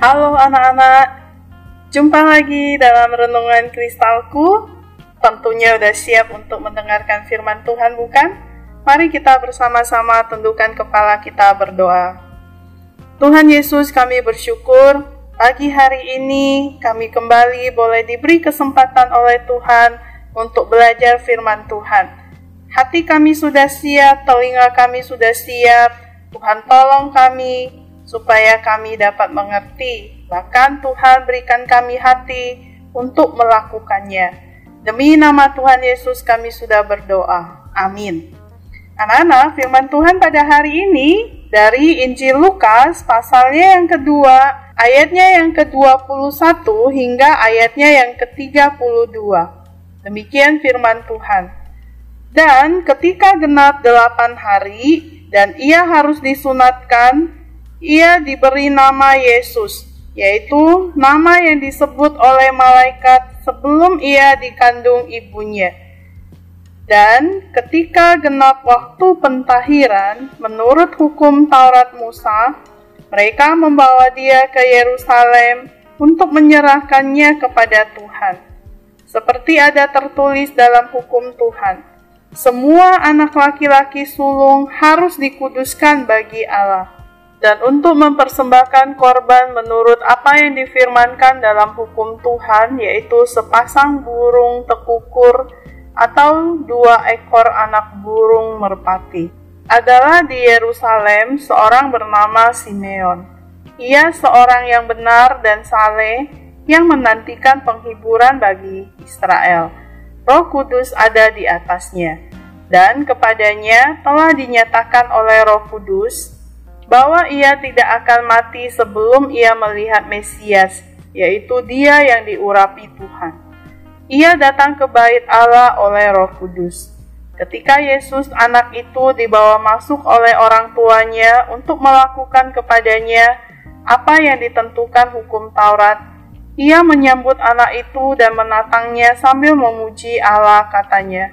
Halo anak-anak, jumpa lagi dalam renungan kristalku. Tentunya udah siap untuk mendengarkan firman Tuhan bukan? Mari kita bersama-sama tundukkan kepala kita berdoa. Tuhan Yesus kami bersyukur pagi hari ini kami kembali boleh diberi kesempatan oleh Tuhan untuk belajar firman Tuhan. Hati kami sudah siap, telinga kami sudah siap, Tuhan tolong kami supaya kami dapat mengerti. Bahkan Tuhan berikan kami hati untuk melakukannya. Demi nama Tuhan Yesus kami sudah berdoa. Amin. Anak-anak, firman Tuhan pada hari ini dari Injil Lukas pasalnya yang kedua, ayatnya yang ke-21 hingga ayatnya yang ke-32. Demikian firman Tuhan. Dan ketika genap delapan hari, dan ia harus disunatkan, ia diberi nama Yesus, yaitu nama yang disebut oleh malaikat sebelum ia dikandung ibunya. Dan ketika genap waktu pentahiran, menurut hukum Taurat Musa, mereka membawa dia ke Yerusalem untuk menyerahkannya kepada Tuhan. Seperti ada tertulis dalam hukum Tuhan, semua anak laki-laki sulung harus dikuduskan bagi Allah. Dan untuk mempersembahkan korban menurut apa yang difirmankan dalam hukum Tuhan, yaitu sepasang burung tekukur atau dua ekor anak burung merpati. Adalah di Yerusalem seorang bernama Simeon. Ia seorang yang benar dan saleh yang menantikan penghiburan bagi Israel Roh Kudus ada di atasnya, dan kepadanya telah dinyatakan oleh Roh Kudus bahwa ia tidak akan mati sebelum ia melihat Mesias, yaitu Dia yang diurapi Tuhan. Ia datang ke bait Allah oleh Roh Kudus. Ketika Yesus, anak itu, dibawa masuk oleh orang tuanya untuk melakukan kepadanya apa yang ditentukan hukum Taurat, ia menyambut anak itu dan menatangnya sambil memuji Allah katanya,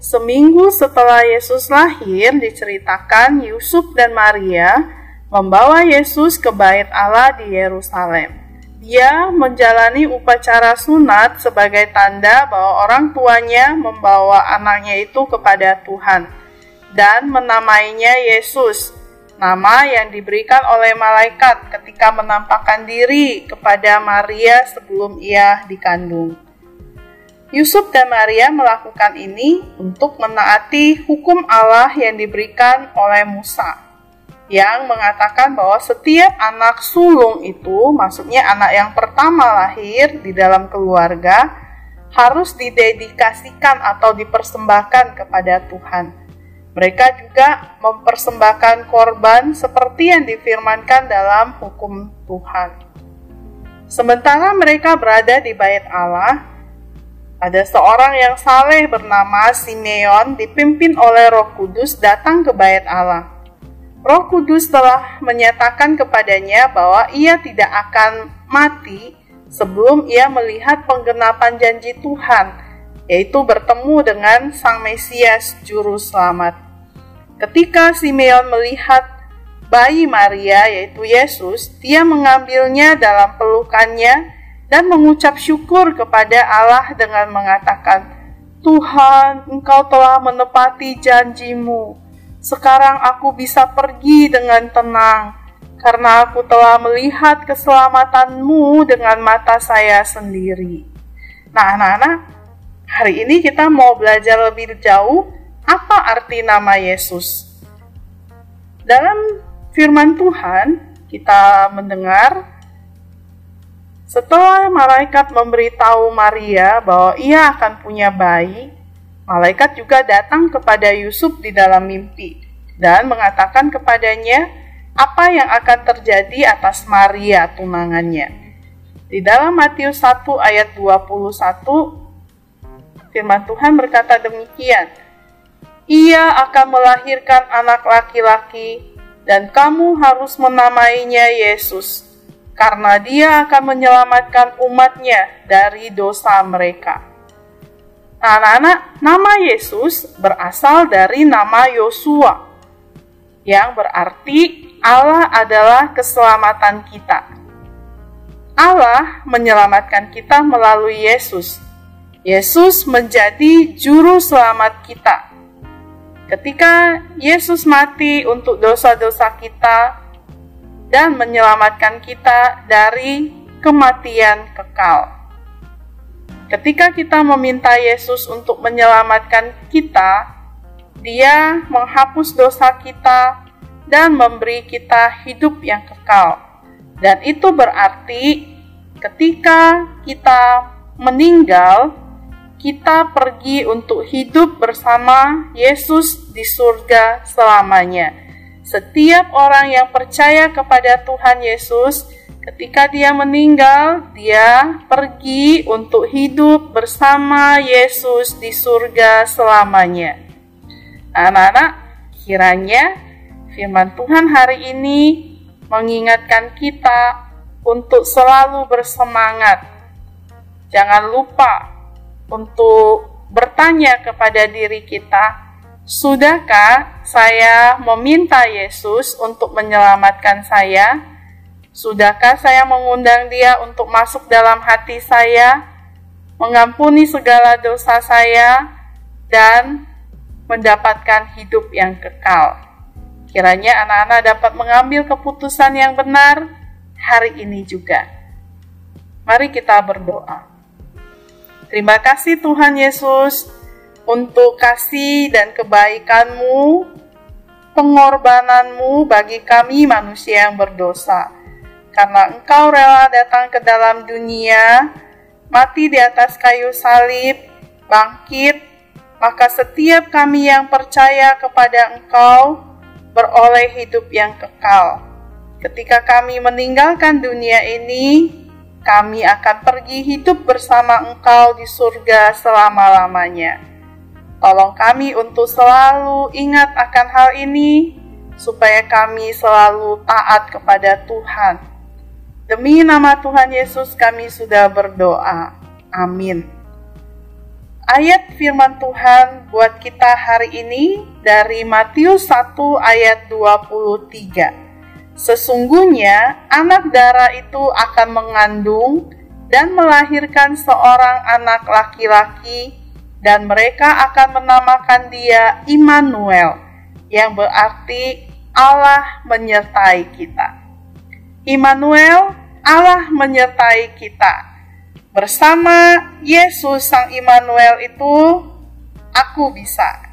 seminggu setelah Yesus lahir diceritakan Yusuf dan Maria membawa Yesus ke bait Allah di Yerusalem. Dia menjalani upacara sunat sebagai tanda bahwa orang tuanya membawa anaknya itu kepada Tuhan dan menamainya Yesus nama yang diberikan oleh malaikat ketika menampakkan diri kepada Maria sebelum ia dikandung. Yusuf dan Maria melakukan ini untuk menaati hukum Allah yang diberikan oleh Musa, yang mengatakan bahwa setiap anak sulung itu, maksudnya anak yang pertama lahir di dalam keluarga, harus didedikasikan atau dipersembahkan kepada Tuhan mereka juga mempersembahkan korban seperti yang difirmankan dalam hukum Tuhan. Sementara mereka berada di bait Allah, ada seorang yang saleh bernama Simeon dipimpin oleh Roh Kudus datang ke bait Allah. Roh Kudus telah menyatakan kepadanya bahwa ia tidak akan mati sebelum ia melihat penggenapan janji Tuhan yaitu bertemu dengan Sang Mesias Juru Selamat. Ketika Simeon melihat bayi Maria, yaitu Yesus, dia mengambilnya dalam pelukannya dan mengucap syukur kepada Allah dengan mengatakan, Tuhan, Engkau telah menepati janjimu. Sekarang aku bisa pergi dengan tenang, karena aku telah melihat keselamatanmu dengan mata saya sendiri. Nah, anak-anak, Hari ini kita mau belajar lebih jauh apa arti nama Yesus. Dalam firman Tuhan, kita mendengar setelah malaikat memberitahu Maria bahwa ia akan punya bayi, malaikat juga datang kepada Yusuf di dalam mimpi dan mengatakan kepadanya apa yang akan terjadi atas Maria tunangannya. Di dalam Matius 1 ayat 21, firman Tuhan berkata demikian, Ia akan melahirkan anak laki-laki dan kamu harus menamainya Yesus, karena dia akan menyelamatkan umatnya dari dosa mereka. Anak-anak, nama Yesus berasal dari nama Yosua, yang berarti Allah adalah keselamatan kita. Allah menyelamatkan kita melalui Yesus. Yesus menjadi juru selamat kita. Ketika Yesus mati untuk dosa-dosa kita dan menyelamatkan kita dari kematian kekal. Ketika kita meminta Yesus untuk menyelamatkan kita, Dia menghapus dosa kita dan memberi kita hidup yang kekal. Dan itu berarti ketika kita meninggal, kita pergi untuk hidup bersama Yesus di surga selamanya. Setiap orang yang percaya kepada Tuhan Yesus, ketika dia meninggal, dia pergi untuk hidup bersama Yesus di surga selamanya. Anak-anak, kiranya firman Tuhan hari ini mengingatkan kita untuk selalu bersemangat. Jangan lupa untuk bertanya kepada diri kita, sudahkah saya meminta Yesus untuk menyelamatkan saya? Sudahkah saya mengundang Dia untuk masuk dalam hati saya, mengampuni segala dosa saya, dan mendapatkan hidup yang kekal? Kiranya anak-anak dapat mengambil keputusan yang benar hari ini juga. Mari kita berdoa. Terima kasih Tuhan Yesus untuk kasih dan kebaikanmu, pengorbananmu bagi kami manusia yang berdosa. Karena engkau rela datang ke dalam dunia, mati di atas kayu salib, bangkit, maka setiap kami yang percaya kepada engkau beroleh hidup yang kekal. Ketika kami meninggalkan dunia ini, kami akan pergi hidup bersama Engkau di surga selama-lamanya. Tolong kami untuk selalu ingat akan hal ini, supaya kami selalu taat kepada Tuhan. Demi nama Tuhan Yesus, kami sudah berdoa. Amin. Ayat firman Tuhan buat kita hari ini dari Matius 1 ayat 23. Sesungguhnya anak darah itu akan mengandung dan melahirkan seorang anak laki-laki dan mereka akan menamakan dia Immanuel yang berarti Allah menyertai kita. Immanuel, Allah menyertai kita. Bersama Yesus Sang Immanuel itu, aku bisa.